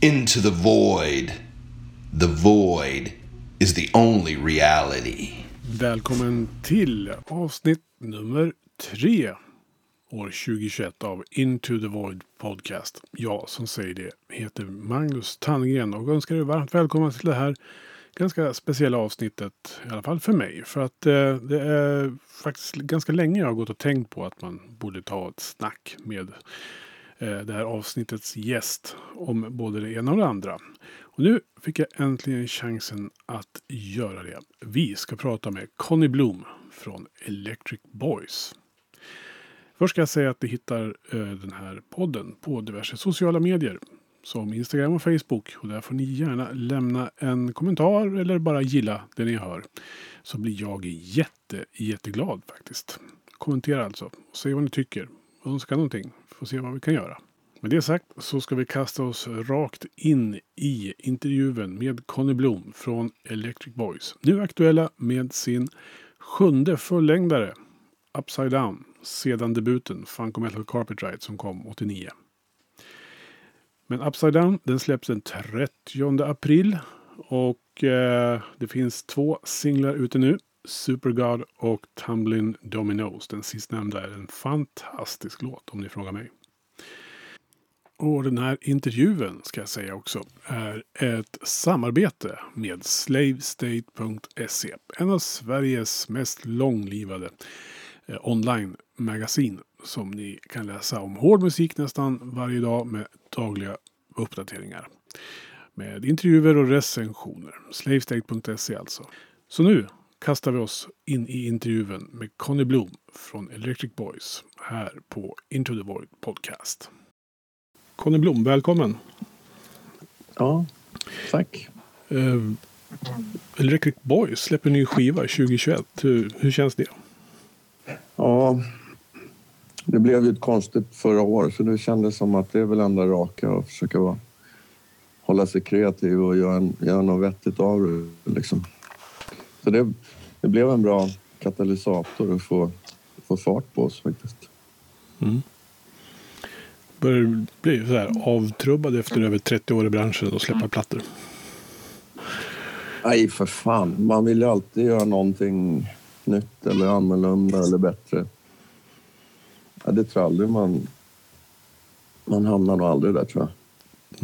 into the void. The void is the only reality. Välkommen till avsnitt nummer tre. År 2021 av Into the Void Podcast. Jag som säger det heter Magnus Tandgren och önskar er varmt välkomna till det här ganska speciella avsnittet. I alla fall för mig. För att eh, det är faktiskt ganska länge jag har gått och tänkt på att man borde ta ett snack med Eh, det här avsnittets gäst om både det ena och det andra. Och nu fick jag äntligen chansen att göra det. Vi ska prata med Conny Bloom från Electric Boys. Först ska jag säga att ni hittar eh, den här podden på diverse sociala medier. Som Instagram och Facebook. Och där får ni gärna lämna en kommentar eller bara gilla det ni hör. Så blir jag jätte, jätteglad faktiskt. Kommentera alltså. Och säg vad ni tycker. Önska någonting. Får se vad vi kan göra. Med det sagt så ska vi kasta oss rakt in i intervjun med Conny Blom från Electric Boys. Nu aktuella med sin sjunde fullängdare Upside Down sedan debuten Funk Metal Carpet Ride som kom 89. Men Upside Down den släpps den 30 april och eh, det finns två singlar ute nu. Supergod och Tumbling Dominoes. Den sistnämnda är en fantastisk låt om ni frågar mig. Och den här intervjun ska jag säga också är ett samarbete med Slavestate.se. En av Sveriges mest långlivade eh, online-magasin som ni kan läsa om hård musik nästan varje dag med dagliga uppdateringar. Med intervjuer och recensioner. Slavestate.se alltså. Så nu kastar vi oss in i intervjun med Conny Blom från Electric Boys här på Into the Void Podcast. Conny Blom, välkommen! Ja, tack! Uh, Electric Boys släpper ny skiva 2021. Hur, hur känns det? Ja, det blev ju ett konstigt förra år så det kändes som att det är väl enda raka att försöka vara, hålla sig kreativ och göra, göra något vettigt av det. Liksom. Så det, det blev en bra katalysator att få, få fart på oss faktiskt. Mm. Börjar bli så här avtrubbad efter över 30 år i branschen och släppa plattor? Nej, för fan. Man vill ju alltid göra någonting nytt eller annorlunda eller bättre. Ja, det tror jag aldrig man... Man hamnar nog aldrig där, tror jag.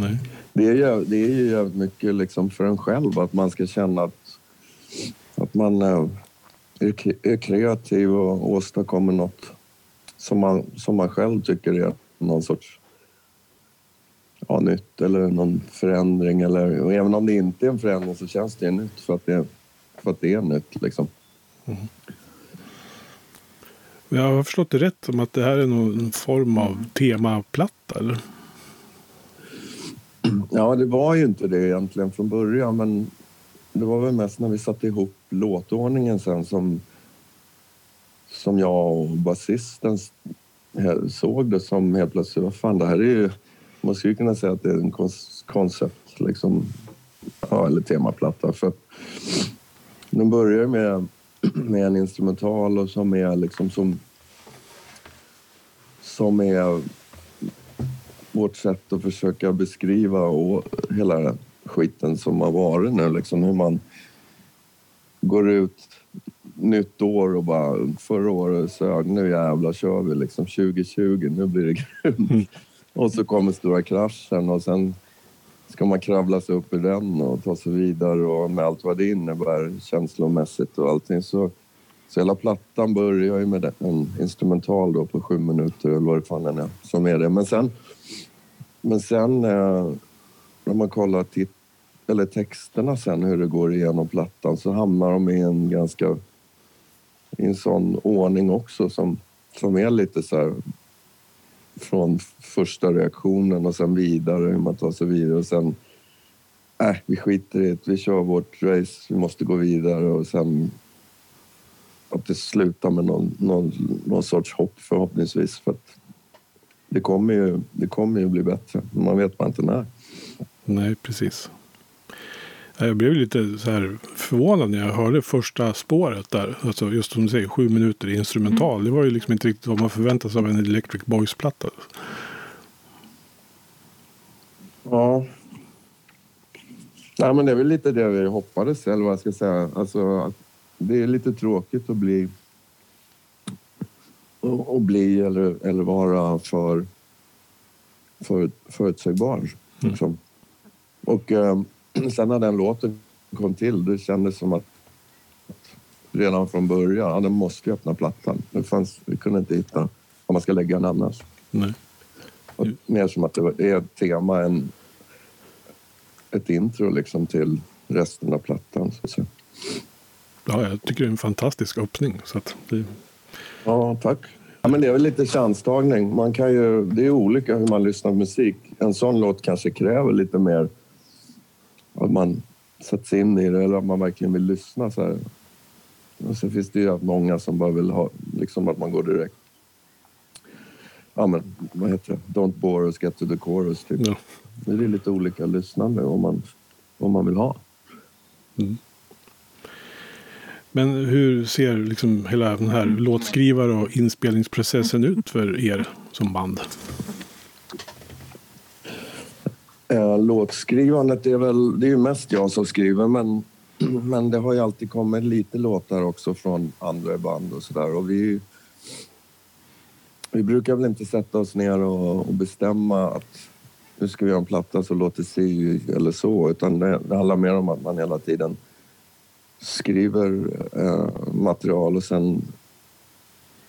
Nej. Det är ju, det är ju jävligt mycket liksom för en själv att man ska känna att, att man är, är kreativ och åstadkommer något som man, som man själv tycker är någon sorts ja, nytt eller någon förändring. Eller, och även om det inte är en förändring så känns det nytt för att det, för att det är nytt. Liksom. Mm. Jag har förstått det rätt som att det här är någon form av temaplatta, eller? Ja, det var ju inte det egentligen från början, men det var väl mest när vi satte ihop låtordningen sen som, som jag och basisten såg det som helt plötsligt, vad fan, det här är ju... Man skulle kunna säga att det är en koncept, liksom, ja, eller temaplatta. För de börjar med, med en instrumental och som är liksom som... Som är vårt sätt att försöka beskriva och hela skiten som har varit nu. Liksom hur man går ut nytt år och bara förra året sög, nu jävlar kör vi liksom 2020, nu blir det grymt. Mm. Och så kommer stora kraschen och sen ska man kravla sig upp ur den och ta sig vidare och med allt vad det innebär känslomässigt och allting så, så hela plattan börjar ju med en instrumental då på sju minuter eller vad det fan är som är det. Men sen, men sen eh, när man kollar tit eller texterna sen hur det går igenom plattan så hamnar de i en ganska i en sån ordning också som, som är lite så här från första reaktionen och sen vidare, hur man tar sig vidare och sen äh, vi skiter i det, vi kör vårt race, vi måste gå vidare och sen att det slutar med någon, någon, någon sorts hopp förhoppningsvis för att det kommer ju, det kommer ju bli bättre, men man vet bara inte när. Nej, precis. Jag blev lite så här förvånad när jag hörde första spåret där. Alltså just som du säger, sju minuter instrumental. Mm. Det var ju liksom inte riktigt vad man förväntar sig av en Electric Boys-platta. Ja, Nej, men det är väl lite det vi hoppades, eller vad jag ska säga. Alltså, det är lite tråkigt att bli att bli eller, eller vara för, för förutsägbar. Liksom. Och eh, sen när den låten kom till, det kändes som att redan från början, ja, den måste ju öppna plattan. Det fanns, vi kunde inte hitta vad man ska lägga den annars. Nej. Och mer som att det var- är ett tema, en, ett intro liksom till resten av plattan. Så. Ja, jag tycker det är en fantastisk öppning. Så att det, Ja, tack. Ja, men det är väl lite chanstagning. Man kan ju, det är olika hur man lyssnar på musik. En sån låt kanske kräver lite mer att man sätts in i det eller att man verkligen vill lyssna. Så här. Och sen finns det ju många som bara vill ha liksom att man går direkt. Ja, men vad heter det? Don't bore us, get to the chorus. Typ. ja. Det är lite olika lyssnande om man, om man vill ha. Men hur ser liksom hela den här låtskrivare och inspelningsprocessen ut för er som band? Låtskrivandet är väl, det är ju mest jag som skriver men, men det har ju alltid kommit lite låtar också från andra band och sådär. Och vi vi brukar väl inte sätta oss ner och, och bestämma att nu ska vi göra en platta så låter si eller så utan det, det handlar mer om att man hela tiden skriver eh, material och sen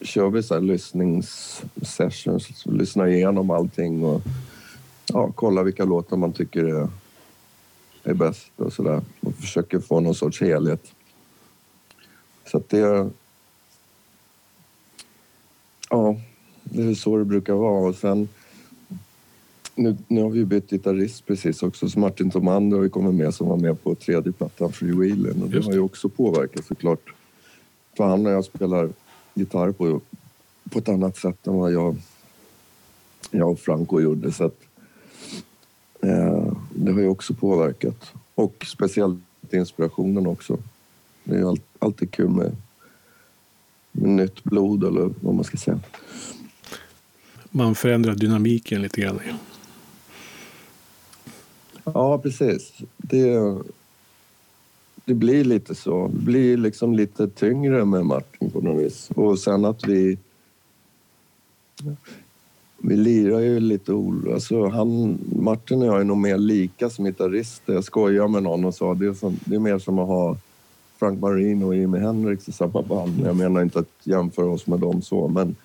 kör vi så här lyssningssessions, lyssnar igenom allting och ja, kolla vilka låtar man tycker är, är bäst och sådär. Och försöker få någon sorts helhet. Så att det... Ja, det är så det brukar vara. Och sen... Nu, nu har vi bytt gitarrist precis också, så Martin Tomander har ju kommit med som var med på tredje plattan Freewheeling och det har ju också påverkat såklart. För han och jag spelar gitarr på, på ett annat sätt än vad jag, jag och Franco gjorde. Så att, det har ju också påverkat. Och speciellt inspirationen också. Det är ju all, alltid kul med, med nytt blod eller vad man ska säga. Man förändrar dynamiken lite grann. ja. Ja, precis. Det, det blir lite så. Det blir liksom lite tyngre med Martin på något vis. Och sen att vi... Vi lirar ju lite ol... Alltså han, Martin och jag är nog mer lika som gitarrister. Jag skojar med någon och sa det är, som, det är mer som att ha Frank Marino och Jimi Hendrix i samma band. Jag menar inte att jämföra oss med dem så, men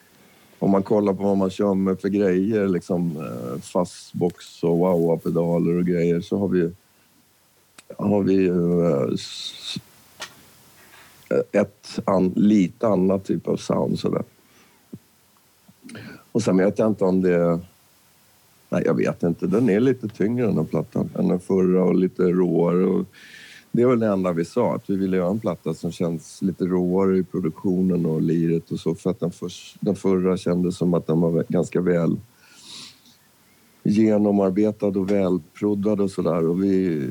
om man kollar på vad man kör med för grejer, liksom eh, fastbox och wah-wah-pedaler och grejer, så har vi, har vi ju eh, ett an, lite annat typ av sound sådär. Och sen vet jag inte om det... Nej, jag vet inte. Den är lite tyngre den här plattan än den förra och lite råare. Och det var det enda vi sa, att vi ville göra en platta som känns lite råare i produktionen och liret och så. För att den, för, den förra kändes som att den var ganska väl genomarbetad och välproddad och sådär. Och vi,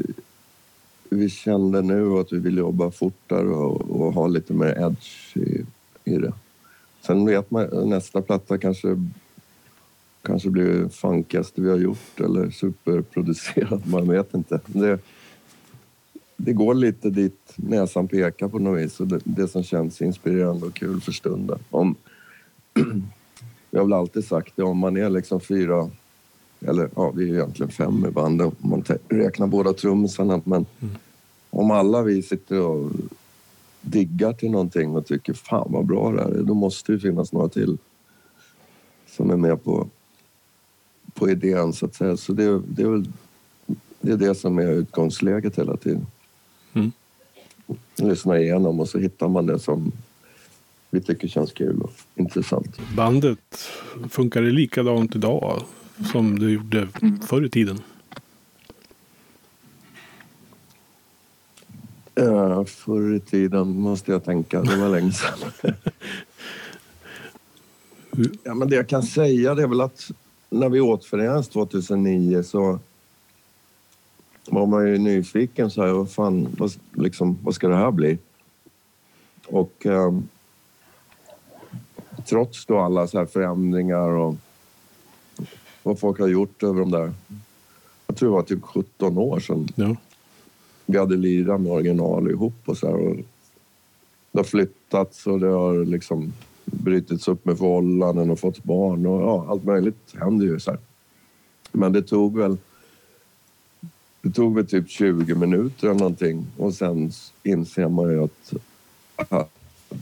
vi kände nu att vi ville jobba fortare och, och ha lite mer edge i, i det. Sen vet man nästa platta kanske kanske blir funkigaste vi har gjort eller superproducerat. Man vet inte. Det, det går lite dit näsan pekar på något vis och det, det som känns inspirerande och kul för stunden. Om, jag har väl alltid sagt det, om man är liksom fyra eller ja, vi är egentligen fem i bandet om man räknar båda trummisarna. Men om alla vi sitter och diggar till någonting och tycker fan vad bra det här är, då måste det finnas några till som är med på, på idén så att säga. Så det, det är väl det, är det som är utgångsläget hela tiden. Mm. Lyssna igenom och så hittar man det som vi tycker känns kul och intressant. Bandet, funkar det likadant idag som det gjorde förr i tiden? Uh, förr i tiden måste jag tänka, det var länge sedan. ja, men det jag kan säga det är väl att när vi återförenades 2009 så var man ju nyfiken så här, vad fan, vad, liksom, vad ska det här bli? Och ehm, trots då alla så här förändringar och vad folk har gjort över de där, jag tror det var typ 17 år sedan Ja. Vi hade lirat med original ihop och så här. Och det har flyttats och det har liksom brutits upp med förhållanden och fått barn och ja, allt möjligt händer ju så här. Men det tog väl det tog väl typ 20 minuter eller någonting och sen inser man ju att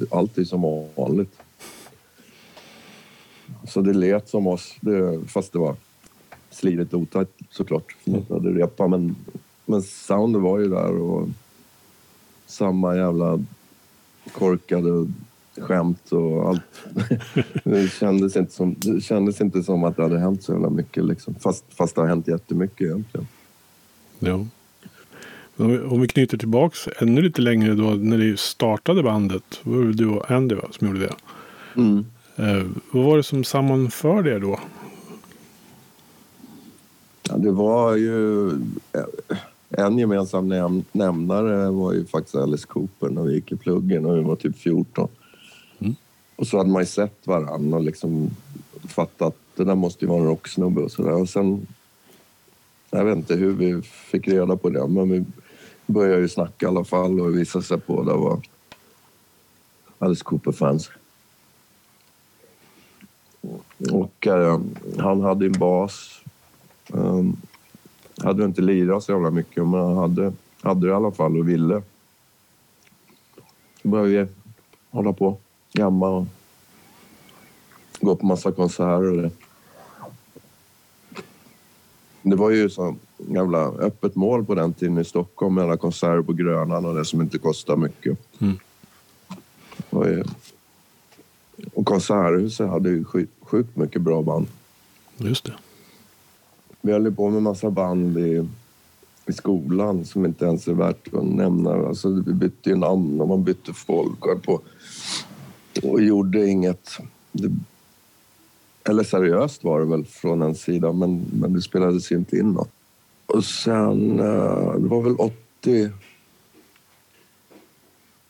allt är som vanligt. Så det lät som oss, det, fast det var slidigt otajt såklart. Mm. hade repa, men, men soundet var ju där och samma jävla korkade skämt och allt. det, kändes inte som, det kändes inte som att det hade hänt så jävla mycket liksom. Fast, fast det har hänt jättemycket egentligen. Ja. Om vi knyter tillbaks ännu lite längre då när ni startade bandet. Var det du och Andy va, som gjorde det? Mm. Eh, vad var det som sammanförde er då? Ja, det var ju... En gemensam näm nämnare var ju faktiskt Alice Cooper när vi gick i pluggen och vi var typ 14. Mm. Och så hade man ju sett varandra och liksom fattat att det där måste ju vara en rocksnubbe och sådär. Och sen... Jag vet inte hur vi fick reda på det, men vi började ju snacka i alla fall och visade sig på det var Alice Cooper-fans. Och eh, han hade en bas. Um, hade inte lirat så jävla mycket, men han hade, hade det i alla fall och ville. Så började vi hålla på, jamma och gå på massa konserter. Och det. det var ju så jävla öppet mål på den tiden i Stockholm med alla konserter på Grönan och det som inte kostar mycket. Mm. Och, och Konserthuset hade ju sjukt mycket bra band. Just det. Vi höll på med massa band i, i skolan som inte ens är värt att nämna. Alltså, vi bytte ju namn och man bytte folk och, på, och gjorde inget. Det, eller seriöst var det väl från en sida, men, men det spelades ju inte in något. Och sen, eh, det var väl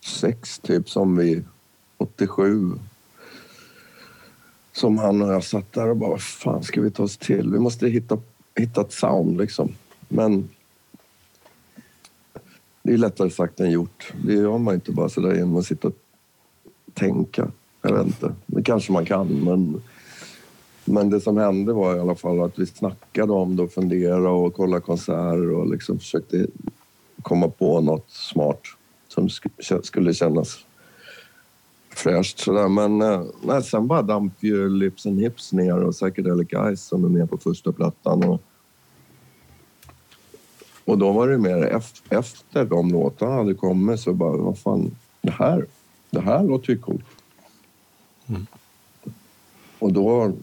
86 typ som vi, 87 som han och jag satt där och bara, vad fan ska vi ta oss till? Vi måste hitta, hitta ett sound liksom. Men det är lättare sagt än gjort. Det gör man inte bara sådär genom att sitta och tänka. Jag vet inte. Det kanske man kan, men, men det som hände var i alla fall att vi snackade om det och funderade och kollade konserter och liksom försökte komma på något smart som skulle kännas fräscht sådär. Men eh, nej, sen bara damp ju Lips and Hips ner och Psychedelic Eyes som är med på första plattan. Och, och då var det mer efter de låtarna hade kommit så bara, vad fan, det här, det här låter ju coolt. Mm. Och då,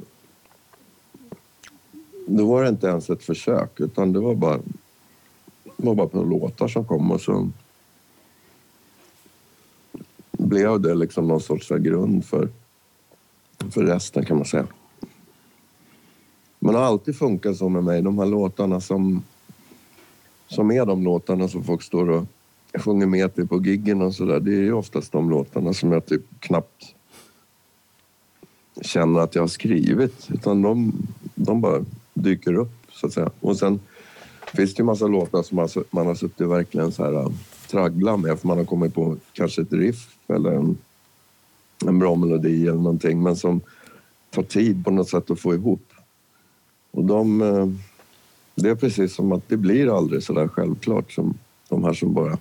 då var det inte ens ett försök utan det var bara, det var bara på låtar som kom och så blev det liksom någon sorts grund för, för resten kan man säga. Men det har alltid funkat så med mig. De här låtarna som, som är de låtarna som folk står och sjunger med till på giggen och sådär. Det är ju oftast de låtarna som jag typ knappt känner att jag har skrivit. Utan de, de bara dyker upp så att säga. Och sen finns det ju massa låtar som man, man har suttit verkligen så här äh, traggla med för man har kommit på kanske ett riff eller en, en bra melodi eller någonting men som tar tid på något sätt att få ihop. Och de, eh, det är precis som att det blir aldrig så där självklart som de här som bara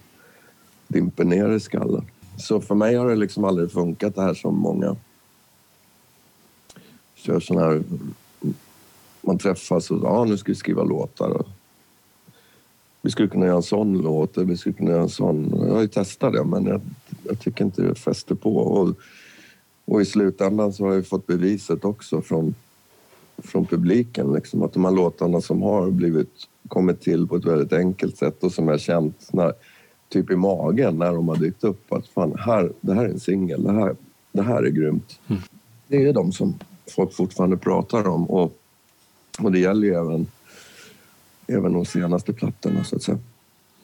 dimper ner i skallen. Så för mig har det liksom aldrig funkat det här som många kör sån här... Man träffas och ja, nu ska vi skriva låtar vi skulle kunna göra en sån låt, vi skulle kunna göra en sån. Jag har ju testat det men jag, jag tycker inte det fäster på. Och, och, i slutändan så har jag fått beviset också från, från publiken liksom, att de här låtarna som har blivit, kommit till på ett väldigt enkelt sätt och som jag känt när, typ i magen när de har dykt upp att fan, här, det här är en singel, det här, det här är grymt. Mm. Det är de som folk fortfarande pratar om och, och det gäller ju även även de senaste plattorna så att säga.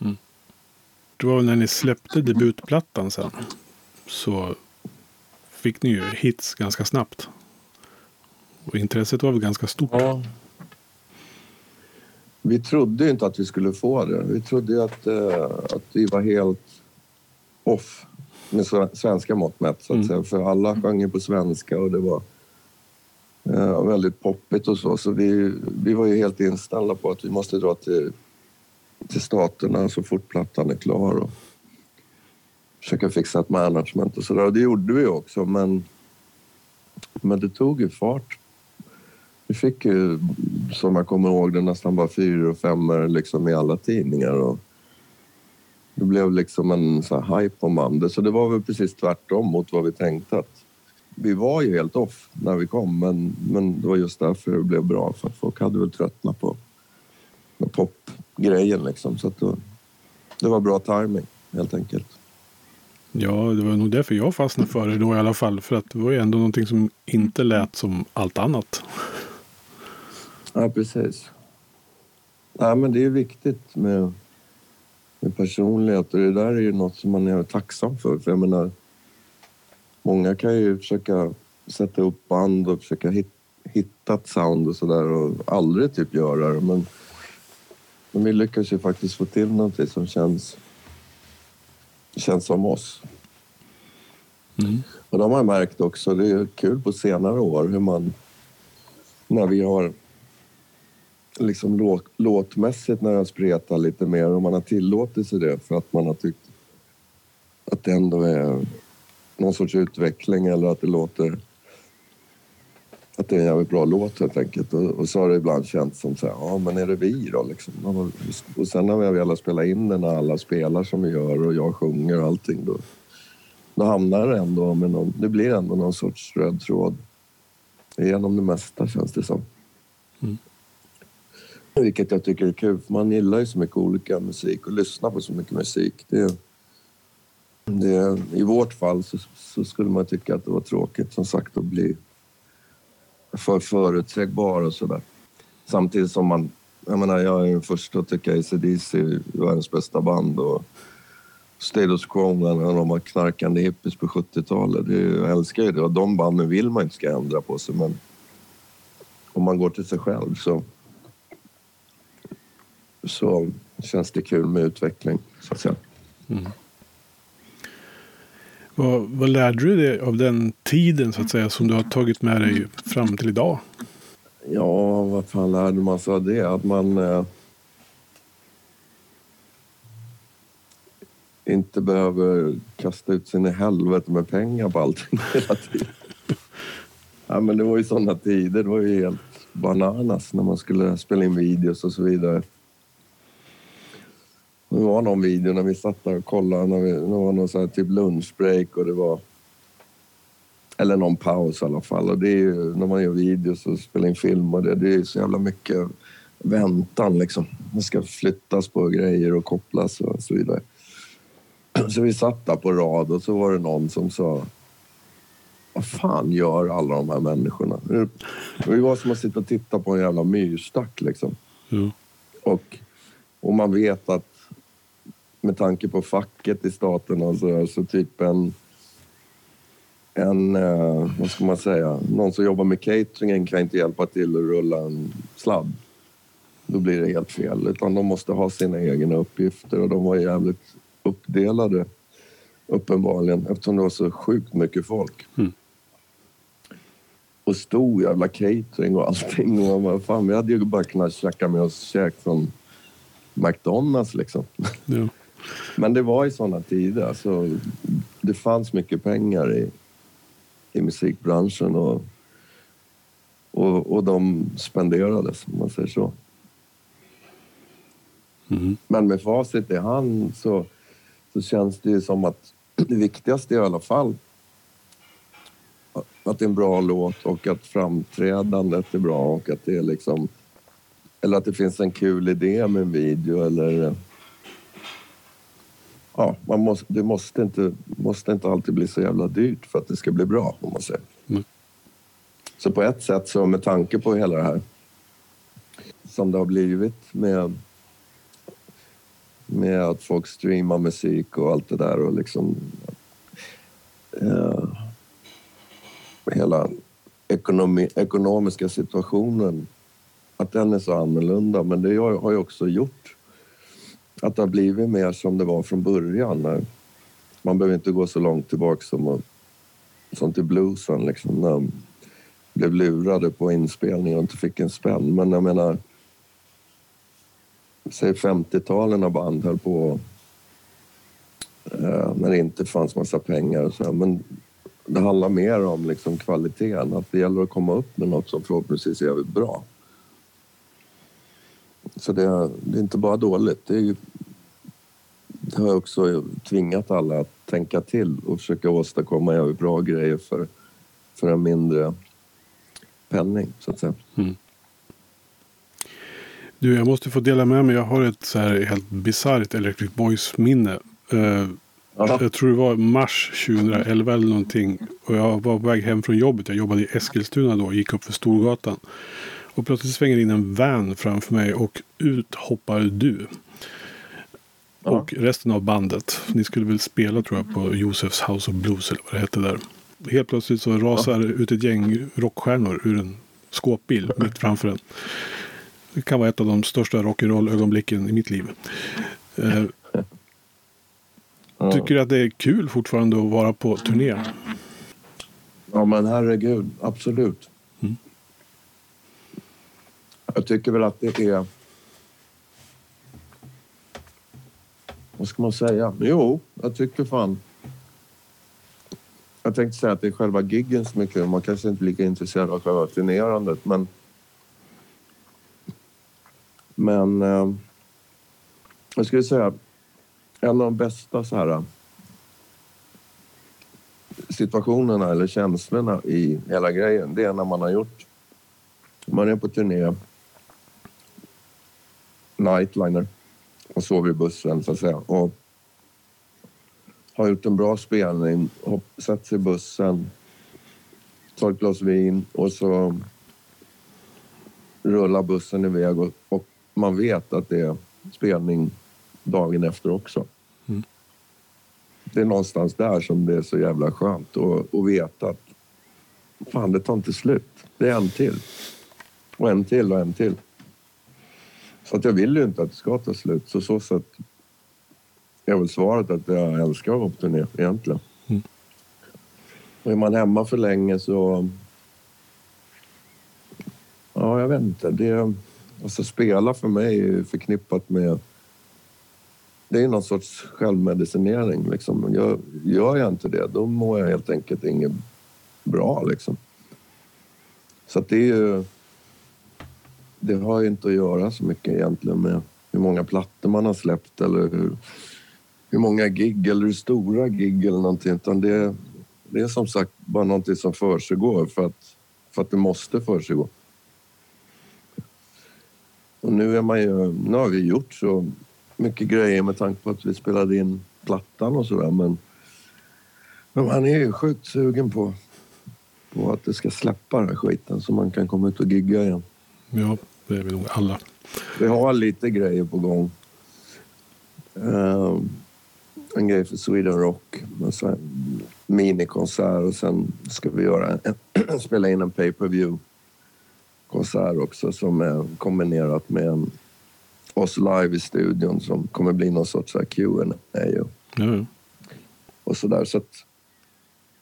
Mm. Det var när ni släppte debutplattan sen. Så fick ni ju hits ganska snabbt. Och intresset var väl ganska stort. Ja. vi trodde inte att vi skulle få det. Vi trodde att, eh, att vi var helt off med sve- svenska mått mätt. Så att Mm. säga. För alla sjöng på svenska och det var eh, väldigt poppigt och så. Så vi, vi var ju helt inställda på att vi måste dra till, till Staterna så fort plattan är klar och försöka fixa ett management och sådär. Och det gjorde vi också, men, men det tog ju fart. Vi fick ju, som jag kommer ihåg det, nästan bara fyra och femmor liksom i alla tidningar. Och det blev liksom en så här hype om bandet. Så det var väl precis tvärtom mot vad vi tänkte. Att vi var ju helt off när vi kom, men, men det var just därför det blev bra. För att folk hade väl tröttnat på, på popgrejen liksom. Så att det, det var bra timing helt enkelt. Ja, det var nog därför jag fastnade för det då i alla fall. För att det var ju ändå någonting som inte lät som allt annat. Ja, precis. Ja, men det är viktigt med, med personlighet och det där är ju något som man är tacksam för. För jag menar, många kan ju försöka sätta upp band och försöka hit, hitta ett sound och sådär och aldrig typ göra det. Men, men vi lyckas ju faktiskt få till någonting som känns, känns som oss. Mm. Och de har man märkt också, det är kul på senare år hur man, när vi har liksom låt, låtmässigt när jag spretar lite mer och man har tillåtit sig det för att man har tyckt att det ändå är någon sorts utveckling eller att det låter att det är en jävligt bra låt helt enkelt. Och, och så har det ibland känts som så här, ja men är det vi då liksom? Och sen när vi har velat spela in den när alla spelar som vi gör och jag sjunger och allting då, då hamnar det ändå med någon, det blir ändå någon sorts röd tråd genom det mesta känns det som. Mm. Vilket jag tycker är kul, för man gillar ju så mycket olika musik och lyssnar på så mycket musik. Det, det, I vårt fall så, så skulle man tycka att det var tråkigt som sagt att bli för förutsägbar och sådär. Samtidigt som man, jag menar jag är den första att tycka AC/DC är världens bästa band och Status Quo när de var knarkande hippies på 70-talet. Jag älskar ju det och de banden vill man inte ska ändra på sig men om man går till sig själv så så känns det kul med utveckling så att säga. Vad, vad lärde du dig av den tiden så att säga som du har tagit med dig fram till idag? Ja, vad fan lärde man sig av det? Att man eh, inte behöver kasta ut sin i helvete med pengar på allting hela tiden. ja, men det var ju sådana tider. Det var ju helt bananas när man skulle spela in videos och så vidare. Det var någon video när vi satt där och kollade. När vi, det var någon sån här typ lunchbreak och det var... Eller någon paus i alla fall. Och det är ju, när man gör videos och spelar in film och det, det är så jävla mycket väntan liksom. Det ska flyttas på grejer och kopplas och så vidare. Så vi satt där på rad och så var det någon som sa vad fan gör alla de här människorna? Det var som att sitta och titta på en jävla myrstack liksom. Ja. Och, och man vet att med tanke på facket i staten och så, så typ en, en eh, vad ska man säga, någon som jobbar med cateringen kan inte hjälpa till att rulla en sladd. Då blir det helt fel. Utan de måste ha sina egna uppgifter och de var jävligt uppdelade uppenbarligen eftersom det var så sjukt mycket folk. Mm. Och stor jävla catering och allting. Och man fan, vi hade ju bara kunnat käka med oss käk från McDonalds liksom. Ja. Men det var i sådana tider. Alltså, det fanns mycket pengar i, i musikbranschen och, och, och de spenderades, om man säger så. Mm. Men med facit i hand så, så känns det ju som att det viktigaste i alla fall att det är en bra låt och att framträdandet är bra och att det är liksom... Eller att det finns en kul idé med en video eller... Ja, man måste, det måste inte, måste inte alltid bli så jävla dyrt för att det ska bli bra, om man säger. Mm. Så på ett sätt, så med tanke på hela det här som det har blivit med med att folk streamar musik och allt det där och liksom eh, hela ekonomi, ekonomiska situationen att den är så annorlunda. Men det har har ju också gjort att det har blivit mer som det var från början. När man behöver inte gå så långt tillbaka som, eh, som till bluesen liksom, när de blev lurade på inspelning och inte fick en spänn. Men jag menar, säg 50-talen när band höll på eh, när det inte fanns massa pengar och så. Men det handlar mer om liksom kvaliteten. Att det gäller att komma upp med något som förhoppningsvis är jävligt bra. Så det, det är inte bara dåligt. Det, är, ju- det har också tvingat alla att tänka till och försöka åstadkomma bra grejer för, för en mindre penning, så att säga. Du, jag måste få dela med mig. Jag har ett så här helt bisarrt Electric Boys-minne. Eh, Ja. jag tror det var mars 2011 eller någonting. Och jag var på väg hem från jobbet. Jag jobbade i Eskilstuna då och gick upp för Storgatan. Och plötsligt svänger in en van framför mig och ut hoppar du. Ja. Och resten av bandet. Ni skulle väl spela tror jag på Josefs House of Blues eller vad det hette där. Helt plötsligt så rasar ut ett gäng rockstjärnor ur en skåpbil mitt framför en. Det kan vara ett av de största rock'n'roll-ögonblicken i mitt liv. Eh, Ja. Tycker du att det är kul fortfarande att vara på turné? Ja, men herregud, absolut. Mm. Jag tycker väl att det är... Vad ska man säga? Jo, jag tycker fan... Jag tänkte säga att det är själva giggen som är kul. Man kanske inte är lika intresserad av själva turnerandet, men... Men... Eh, jag skulle säga en av de bästa så här eh, situationerna eller känslorna i hela grejen, det är när man har gjort... Man är på turné, nightliner, och sover i bussen så att säga. Och har gjort en bra spelning, hopp, satt sig i bussen, tar ett glas vin och så rullar bussen iväg och, och man vet att det är spelning dagen efter också det är någonstans där som det är så jävla skönt att, att veta att fan, det tar inte slut. Det är en till. Och en till och en till. Så att jag vill ju inte att det ska ta slut. Så så sätt är väl svaret att jag älskar att vara på turné egentligen. Mm. Och är man hemma för länge så... Ja, jag vet inte. Det, alltså spela för mig är ju förknippat med det är någon sorts självmedicinering. Liksom. Gör, gör jag inte det, då mår jag helt enkelt inget bra. Liksom. Så att det är ju... Det har ju inte att göra så mycket egentligen med hur många plattor man har släppt eller hur, hur många gig eller hur stora gig eller någonting. Utan det, det är som sagt bara någonting som försiggår för att, för att det måste försiggå. Och nu är man ju... Nu har vi gjort så mycket grejer med tanke på att vi spelade in plattan och sådär. Men, men man är ju sjukt sugen på, på att det ska släppa den här skiten så man kan komma ut och gigga igen. Ja, det är vi nog alla. Vi har lite grejer på gång. Ehm, en grej för Sweden Rock. En minikonsert och sen ska vi göra en, spela in en pay-per-view konsert också som är kombinerat med en oss live i studion som kommer bli någon sorts Q&A ja. och sådär. Så att,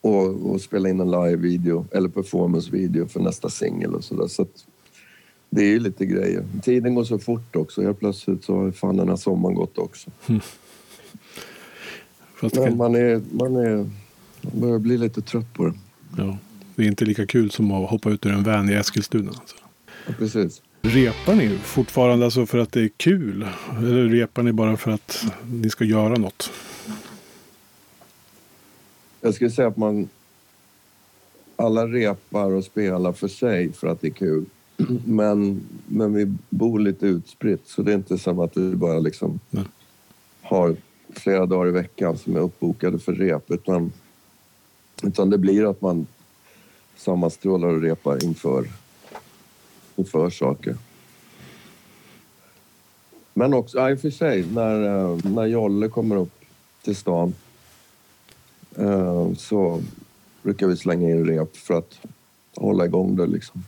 och, och spela in en live-video eller performance-video för nästa singel och sådär. Så att det är ju lite grejer. Tiden går så fort också. Helt plötsligt så har fan den här sommaren gått också. Det, Men man, är, man, är, man börjar bli lite trött på det. ja, det är inte lika kul som att hoppa ut ur en van i Eskilstuna. Alltså. Ja, precis. Repar ni fortfarande alltså för att det är kul? Eller repar ni bara för att ni ska göra något? Jag skulle säga att man... Alla repar och spelar för sig för att det är kul. Men, men vi bor lite utspritt så det är inte som att vi bara liksom Nej. har flera dagar i veckan som är uppbokade för rep. Utan, utan det blir att man sammanstrålar och repar inför, inför saker. Men också, ja, i och för sig, när, eh, när Jolle kommer upp till stan eh, så brukar vi slänga in rep för att hålla igång det liksom.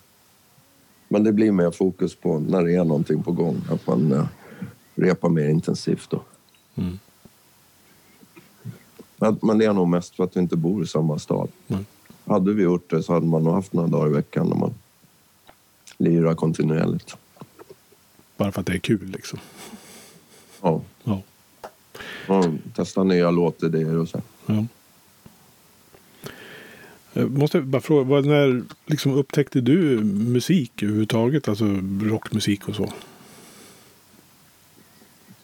Men det blir mer fokus på när det är någonting på gång. Att man eh, repar mer intensivt då. Mm. Men, det är nog mest för att vi inte bor i samma stad. Mm. Hade vi gjort det så hade man nog haft några dagar i veckan när man lirar kontinuerligt. Bara för att det är kul liksom. Ja. Ja. Och testa nya låtidéer och så. ja. Eh, jag måste bara fråga, när liksom upptäckte du musik överhuvudtaget? Alltså rockmusik och så?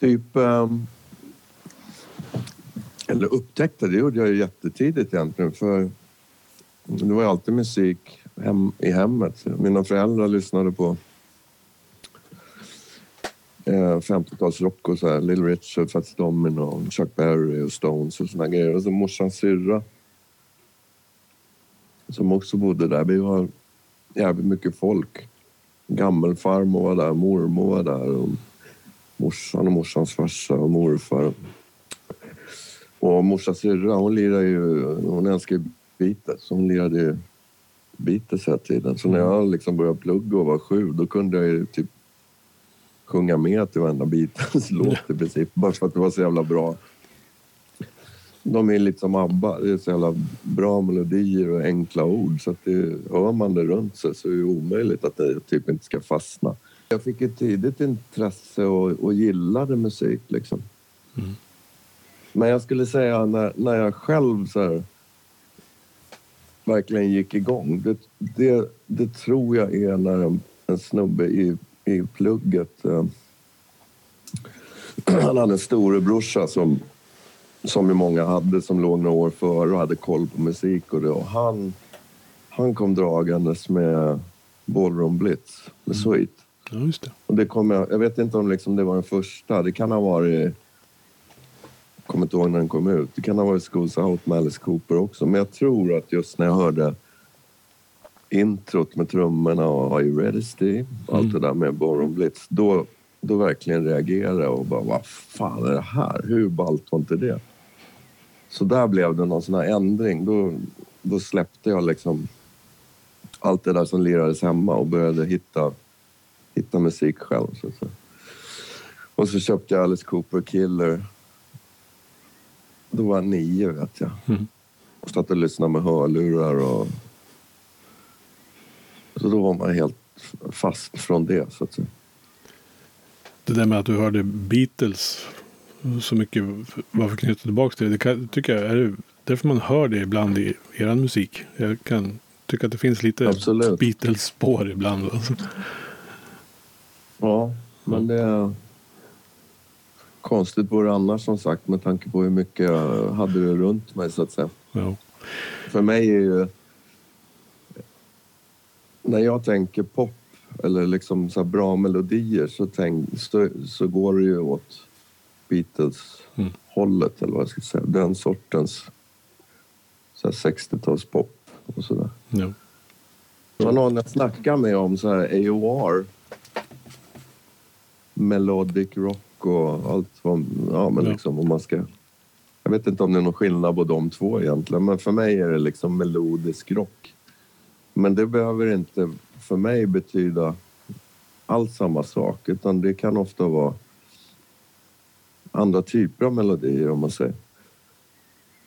Typ... Um, eller upptäckte, det gjorde jag ju jättetidigt egentligen. För det var ju alltid musik hem, i hemmet. Mina föräldrar lyssnade på eh, 50-talsrock och så här. Little Richard, Fats Domino, Chuck Berry och Stones och såna grejer. Och så morsans syrra som också bodde där. Vi var jävligt mycket folk. Gammelfarmor var där, mormor var där och morsan och morsans farsa och morfar. Och morsans syrra, hon lirar ju, hon älskar ju Beatles. Hon lirade ju Beatles hela tiden. Så när jag liksom började plugga och var sju, då kunde jag ju typ sjunga med till varenda Beatles-låt i princip. Bara för att det var så jävla bra. De är lite som ABBA. Det är så jävla bra melodier och enkla ord. Så att det, hör man det runt sig så är det omöjligt att det typ inte ska fastna. Jag fick ett tidigt intresse och, och gillade musik liksom. Mm. Men jag skulle säga när, när jag själv så här, verkligen gick igång. Det, det, det tror jag är när en, en snubbe i, i plugget... Eh, han hade en storebrorsa som, som ju många hade som låg några år före och hade koll på musik. Och det, och han, han kom dragandes med Ballroom Blitz med Sweet. Ja, just det. Och det kom jag, jag vet inte om liksom det var den första. Det kan ha varit... Jag kommer inte ihåg när den kom ut. Det kan ha varit Schools Out med Alice Cooper också. Men jag tror att just när jag hörde introt med trummorna och Are you ready Steve? Allt det där med Ballroom Blitz. Då, då verkligen reagerade jag och bara vad fan är det här? Hur ballt var inte det? Så där blev det någon sån här ändring. Då, då släppte jag liksom allt det där som lirades hemma och började hitta hitta musik själv. Så att säga. Och så köpte jag Alice Cooper Killer. Då var jag nio, vet jag. Mm. Och satt och lyssnade med hörlurar. Och... Så då var man helt fast från det, så att säga. Det där med att du hörde Beatles så mycket var förknutet tillbaka till det. Det kan, tycker jag är det därför man hör det ibland i er musik. Jag kan tycka att det finns lite. Beatles-spår ibland. Alltså. Ja, men det... är Konstigt vore annars, som sagt, med tanke på hur mycket jag hade det runt mig, så att säga. Ja. För mig är ju... När jag tänker pop eller liksom så här bra melodier så, tänk, så, så går det ju åt Beatles-hållet, eller vad jag ska säga. Den sortens så här 60-talspop och sådär. Ja. Det var någon jag snackade med om så här AOR. Melodic rock och allt vad... Ja, men Ja. liksom om man ska... Jag vet inte om det är någon skillnad på de två egentligen, men för mig är det liksom melodisk rock. Men det behöver inte för mig betyda alls samma sak, utan det kan ofta vara andra typer av melodier om man säger.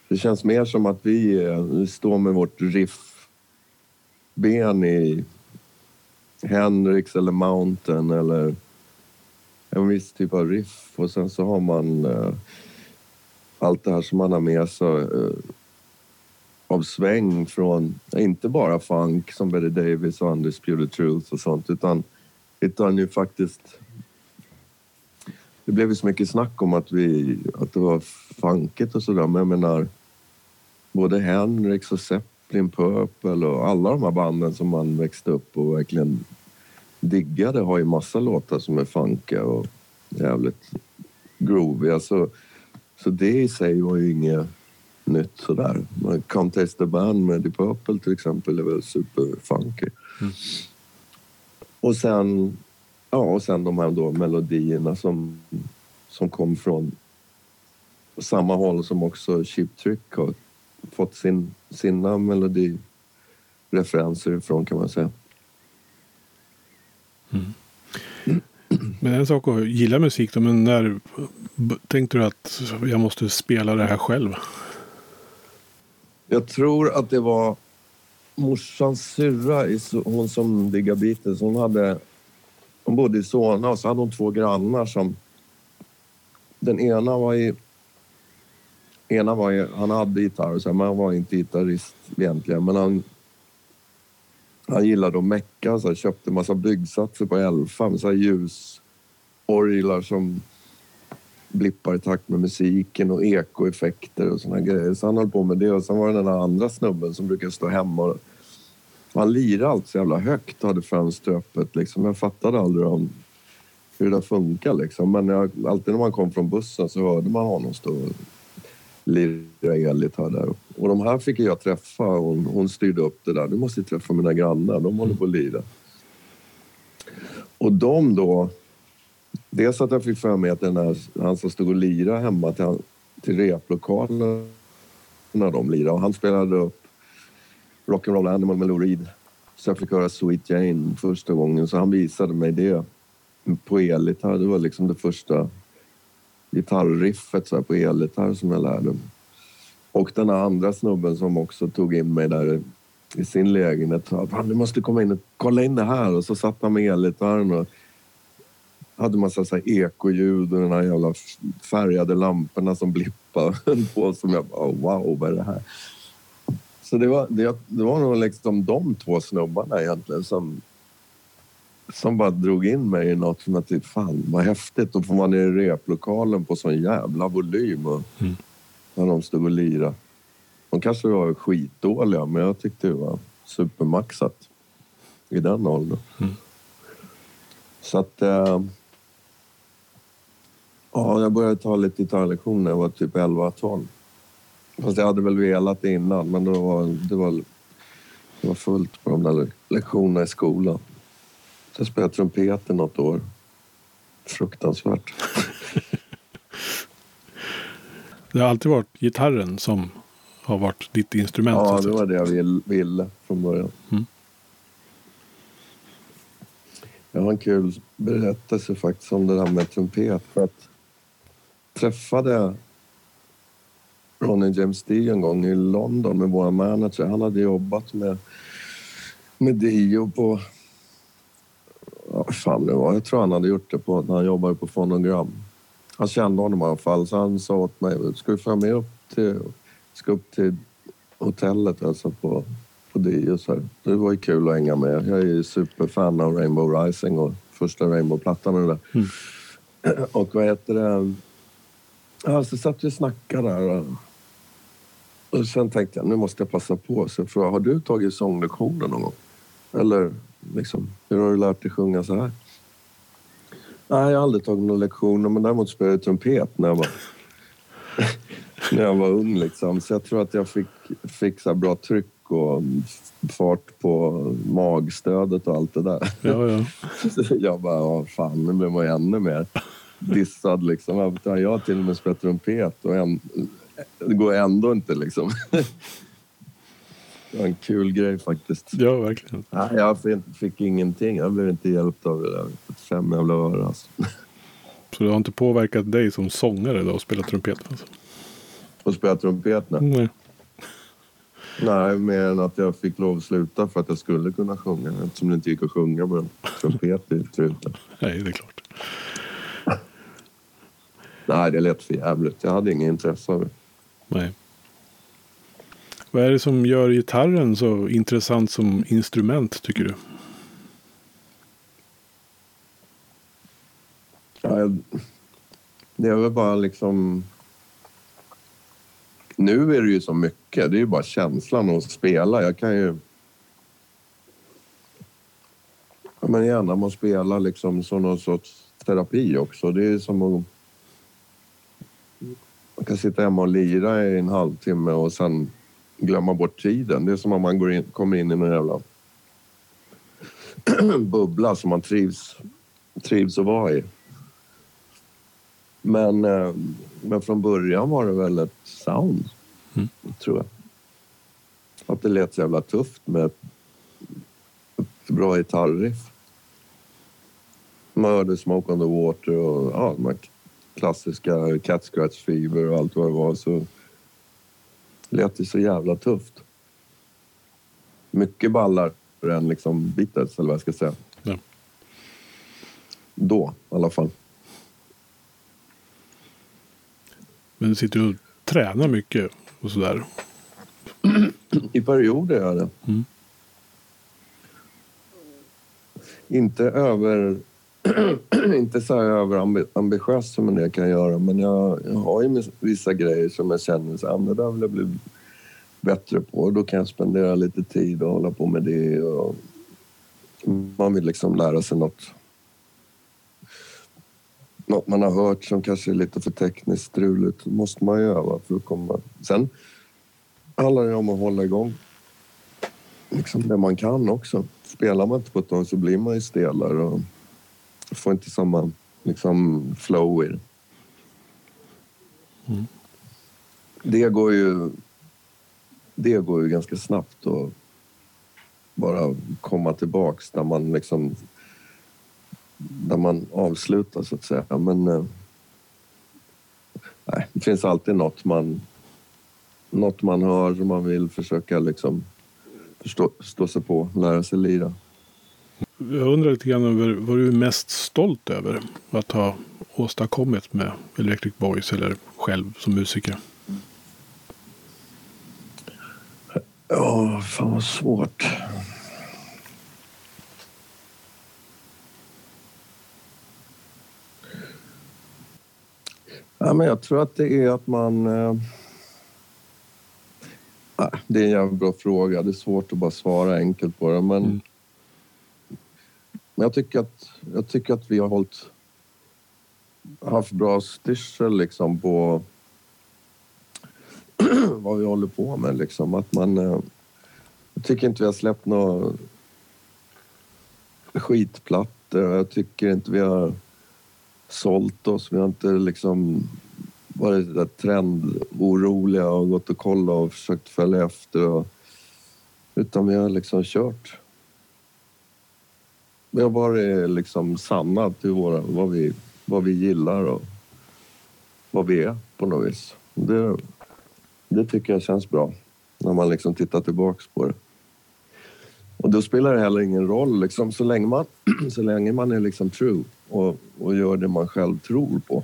Det känns mer som att vi, eh, vi står med vårt riffben i Hendrix eller Mountain eller en viss typ av riff och sen så har man eh, allt det här som man har med sig eh, av sväng från, inte bara funk som Betty Davis och Undisputed Truth och sånt utan, utan ju faktiskt det blev ju så mycket snack om att, vi, att det var funkigt och sådär men jag menar både Hendrix och Zeppelin, Purple och alla de här banden som man växte upp och verkligen diggade har ju massa låtar som är funkiga och jävligt grooviga. Så, så det i sig var ju inget nytt sådär. Come Taste the Band med Deep Purple till exempel är väl superfunky. Och sen, ja, och sen de här då melodierna som, som kom från samma håll som också Cheap Trick har fått sin, sina melodireferenser ifrån kan man säga. Men en sak att gilla musik då, men när tänkte du att jag måste spela det här själv? Jag tror att det var morsans syrra, hon som diggar Beatles. Hon, hade, hon bodde i Solna och så hade hon två grannar som... Den ena var i... Ena var i, han hade gitarr, så här, men han var inte gitarrist egentligen. Men han, han gillade att mecka, så här, köpte massa byggsatser på Elfa med så här ljusorglar som blippar i takt med musiken och ekoeffekter och såna grejer. Så han höll på med det. Och sen var det den andra snubben som brukade stå hemma och han lirade allt så jävla högt och hade fönster öppet. Liksom. Jag fattade aldrig om hur det funkar liksom. Men jag, alltid när man kom från bussen så hörde man honom stå och lira elgitarr där. Och de här fick jag träffa. Hon, hon styrde upp det där. Du måste träffa mina grannar. De håller på att lira. Och de då Dels att jag fick för mig att den här, han som stod och lirade hemma till, till replokalen när de lirade. Och han spelade upp Rock'n'Roll Animal med Lou Reed. Så jag fick höra Sweet Jane första gången. Så han visade mig det på elgitarr. Det var liksom det första gitarrriffet så här, på elgitarr som jag lärde mig. Och den andra snubben som också tog in mig där i sin lägenhet sa att "Fan, du måste komma in och kolla in det här. Och så satt han med elgitarren och hade massa så här ekoljud och de här jävla färgade lamporna som blippade på som jag bara wow, vad är det här? Så det var, det, det var nog liksom de två snubbarna egentligen som, som bara drog in mig i något som jag tyckte fan vad häftigt. Då får man i replokalen på sån jävla volym och Mm. när de stod och lirade. De kanske var skitdåliga men jag tyckte det var supermaxat i den åldern. Så att... Eh, ja, jag började ta lite gitarrlektioner när jag var typ 11-12. Fast jag hade väl velat innan, men då var, det, var, det var fullt på de där le- lektionerna i skolan. Så jag spelade trumpet i något år. Fruktansvärt. Det har alltid varit gitarren som har varit ditt instrument. Ja, det var det jag vill, ville från början. Mm. Jag har en kul berättelse faktiskt om det där med trumpet. För att träffade Ronny James Dio en gång i London med vår manager. Han hade jobbat med, med Dio på... Ja, vad fan det var. Jag tror han hade gjort det på, när han jobbade på Fonogram. Han kände honom i alla fall, så han sa åt mig ska vi följa med upp till, ska upp till hotellet alltså på, på Dio. Så här. Det var ju kul att hänga med. Jag är ju superfan av Rainbow Rising och första Rainbow-plattan och det där. Och vad heter det? Ja, så satt vi och snackade där. Och, sen tänkte jag, nu måste jag passa på. Så frågade, har du tagit sånglektioner någon gång? Eller liksom, hur har du lärt dig sjunga så här? Nej, jag har aldrig tagit några lektioner, men däremot spelade jag trumpet när jag var, när jag var ung. Liksom. Så jag tror att jag fick, fick så bra tryck och fart på magstödet och allt det där. Ja, ja. Så jag bara, ja, fan, nu blev man ju ännu mer dissad liksom. Jag har till och med spelat trumpet och en, det går ändå inte liksom. Det var en kul grej faktiskt. ja, verkligen. Nej, jag fick, fick ingenting. Jag blev inte hjälpt av det där. Fem jävla öre alltså. Så det har inte påverkat dig som sångare då att spela trumpet? Alltså. Och spela trumpet nu. Nej. Nej, mer än att jag fick lov att sluta för att jag skulle kunna sjunga. Eftersom det inte gick att sjunga med trumpet i truten. Nej, det är klart. Nej, det lät för jävligt. Jag hade inget intresse av det. Nej. Vad är det som gör gitarren så intressant som instrument tycker du? Ja, jag- det är väl bara liksom... Nu är det ju så mycket. Det är ju bara känslan att spela. Jag kan ju... Ja, men gärna man spelar liksom som någon sorts terapi också. Det är som att... Man kan sitta hemma och lira i en halvtimme och sen glömma bort tiden. Det är som om man går in, kommer in i en jävla bubbla som man trivs, trivs att vara i. Men, eh, men från början var det väl ett sound, Mm. tror jag. Att det lät så jävla tufft med ett, ett bra gitarriff. Murder, Smoke on the Water och ja, här klassiska Cat Scratch Fever och allt vad det var så lät det så jävla tufft. Mycket ballar än liksom Beatles eller vad jag ska säga. Ja. Då i alla fall. Men du sitter och tränar mycket och sådär. I perioder gör jag det. Mm. Inte över... inte så här överambitiös som en del kan göra men jag, jag har ju vissa grejer som jag känner så här, ah, det där vill jag bli bättre på. Och då kan jag spendera lite tid och hålla på med det. Och man vill liksom lära sig något något man har hört som kanske är lite för tekniskt struligt måste man ju öva för att komma... Sen handlar det om att hålla igång liksom det man kan också. Spelar man inte på ett tag så blir man ju stelare och får inte samma liksom, flow i det. Mm. Det går ju... Det går ju ganska snabbt att bara komma tillbaks där man liksom där man avslutar så att säga. Men eh, nej, det finns alltid något man, något man hör som man vill försöka liksom förstå, stå sig på, lära sig lira. Jag undrar lite grann över vad du är mest stolt över att ha åstadkommit med Electric Boys eller själv som musiker? Ja, fan vad svårt. Ja, men jag tror att det är att man... Eh... det är en jävla bra fråga. Det är svårt att bara svara enkelt på det. Men, mm men jag, tycker att, jag tycker att vi har hållit, haft bra styrsel liksom på vad vi håller på med. Liksom. Att man, eh, jag tycker inte vi har släppt några skitplattor. Jag tycker inte vi har sålt oss. Vi har inte liksom varit där trendoroliga och gått och kollat och försökt följa efter. Och, utan vi har liksom kört. Vi har varit eh, liksom sanna till våra, vad, vi, vad vi gillar och vad vi är på något vis. Det, det tycker jag känns bra när man liksom tittar tillbaks på det. Och då spelar det heller ingen roll liksom, så länge man, så länge man är liksom true och, och gör det man själv tror på.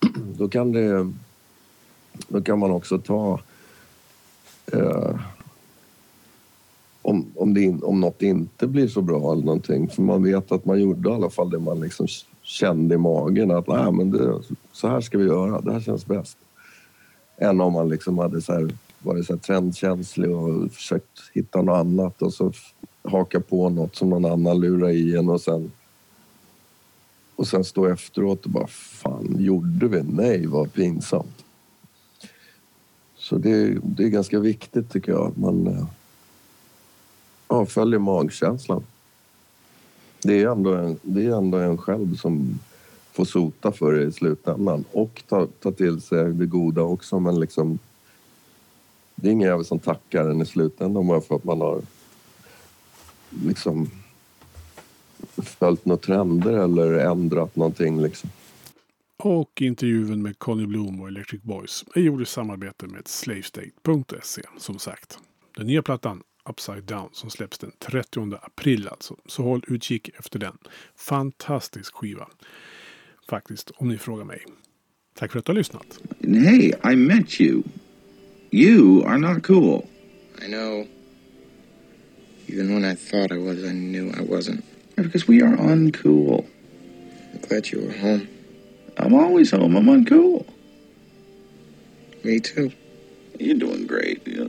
Då kan, det, då kan man också ta... Eh, om, det in, om något inte blir så bra eller någonting. För man vet att man gjorde i alla fall det man liksom kände i magen. Att Nej, men det, så här ska vi göra, det här känns bäst. Än om man liksom hade så här, varit så här trendkänslig och försökt hitta något annat och så haka på något som någon annan lurar i en och sen och sen stå efteråt och bara fan, gjorde vi? Nej, vad pinsamt. Så det, det är ganska viktigt tycker jag att man eh, ja, följer magkänslan. Det är, ändå en, det är ändå en själv som får sota för det i slutändan och ta, ta till sig det goda också men liksom det är ingen jävel som tackar en i slutändan bara för att man har liksom följt några trender eller ändrat någonting liksom. Och intervjun med Conny Bloom och Electric Boys är gjord i samarbete med Slavestate.se som sagt. Den nya plattan Upside Down som släpps den 30 april alltså. Så håll utkik efter den. Fantastisk skiva. Faktiskt, om ni frågar mig. Tack för att du har lyssnat. Hey, I met you. You are not cool. I know. Even when I thought I was, I knew I wasn't. Because we are uncool. I'm glad you were home. I'm always home. I'm uncool. Me too. You're doing great. Know,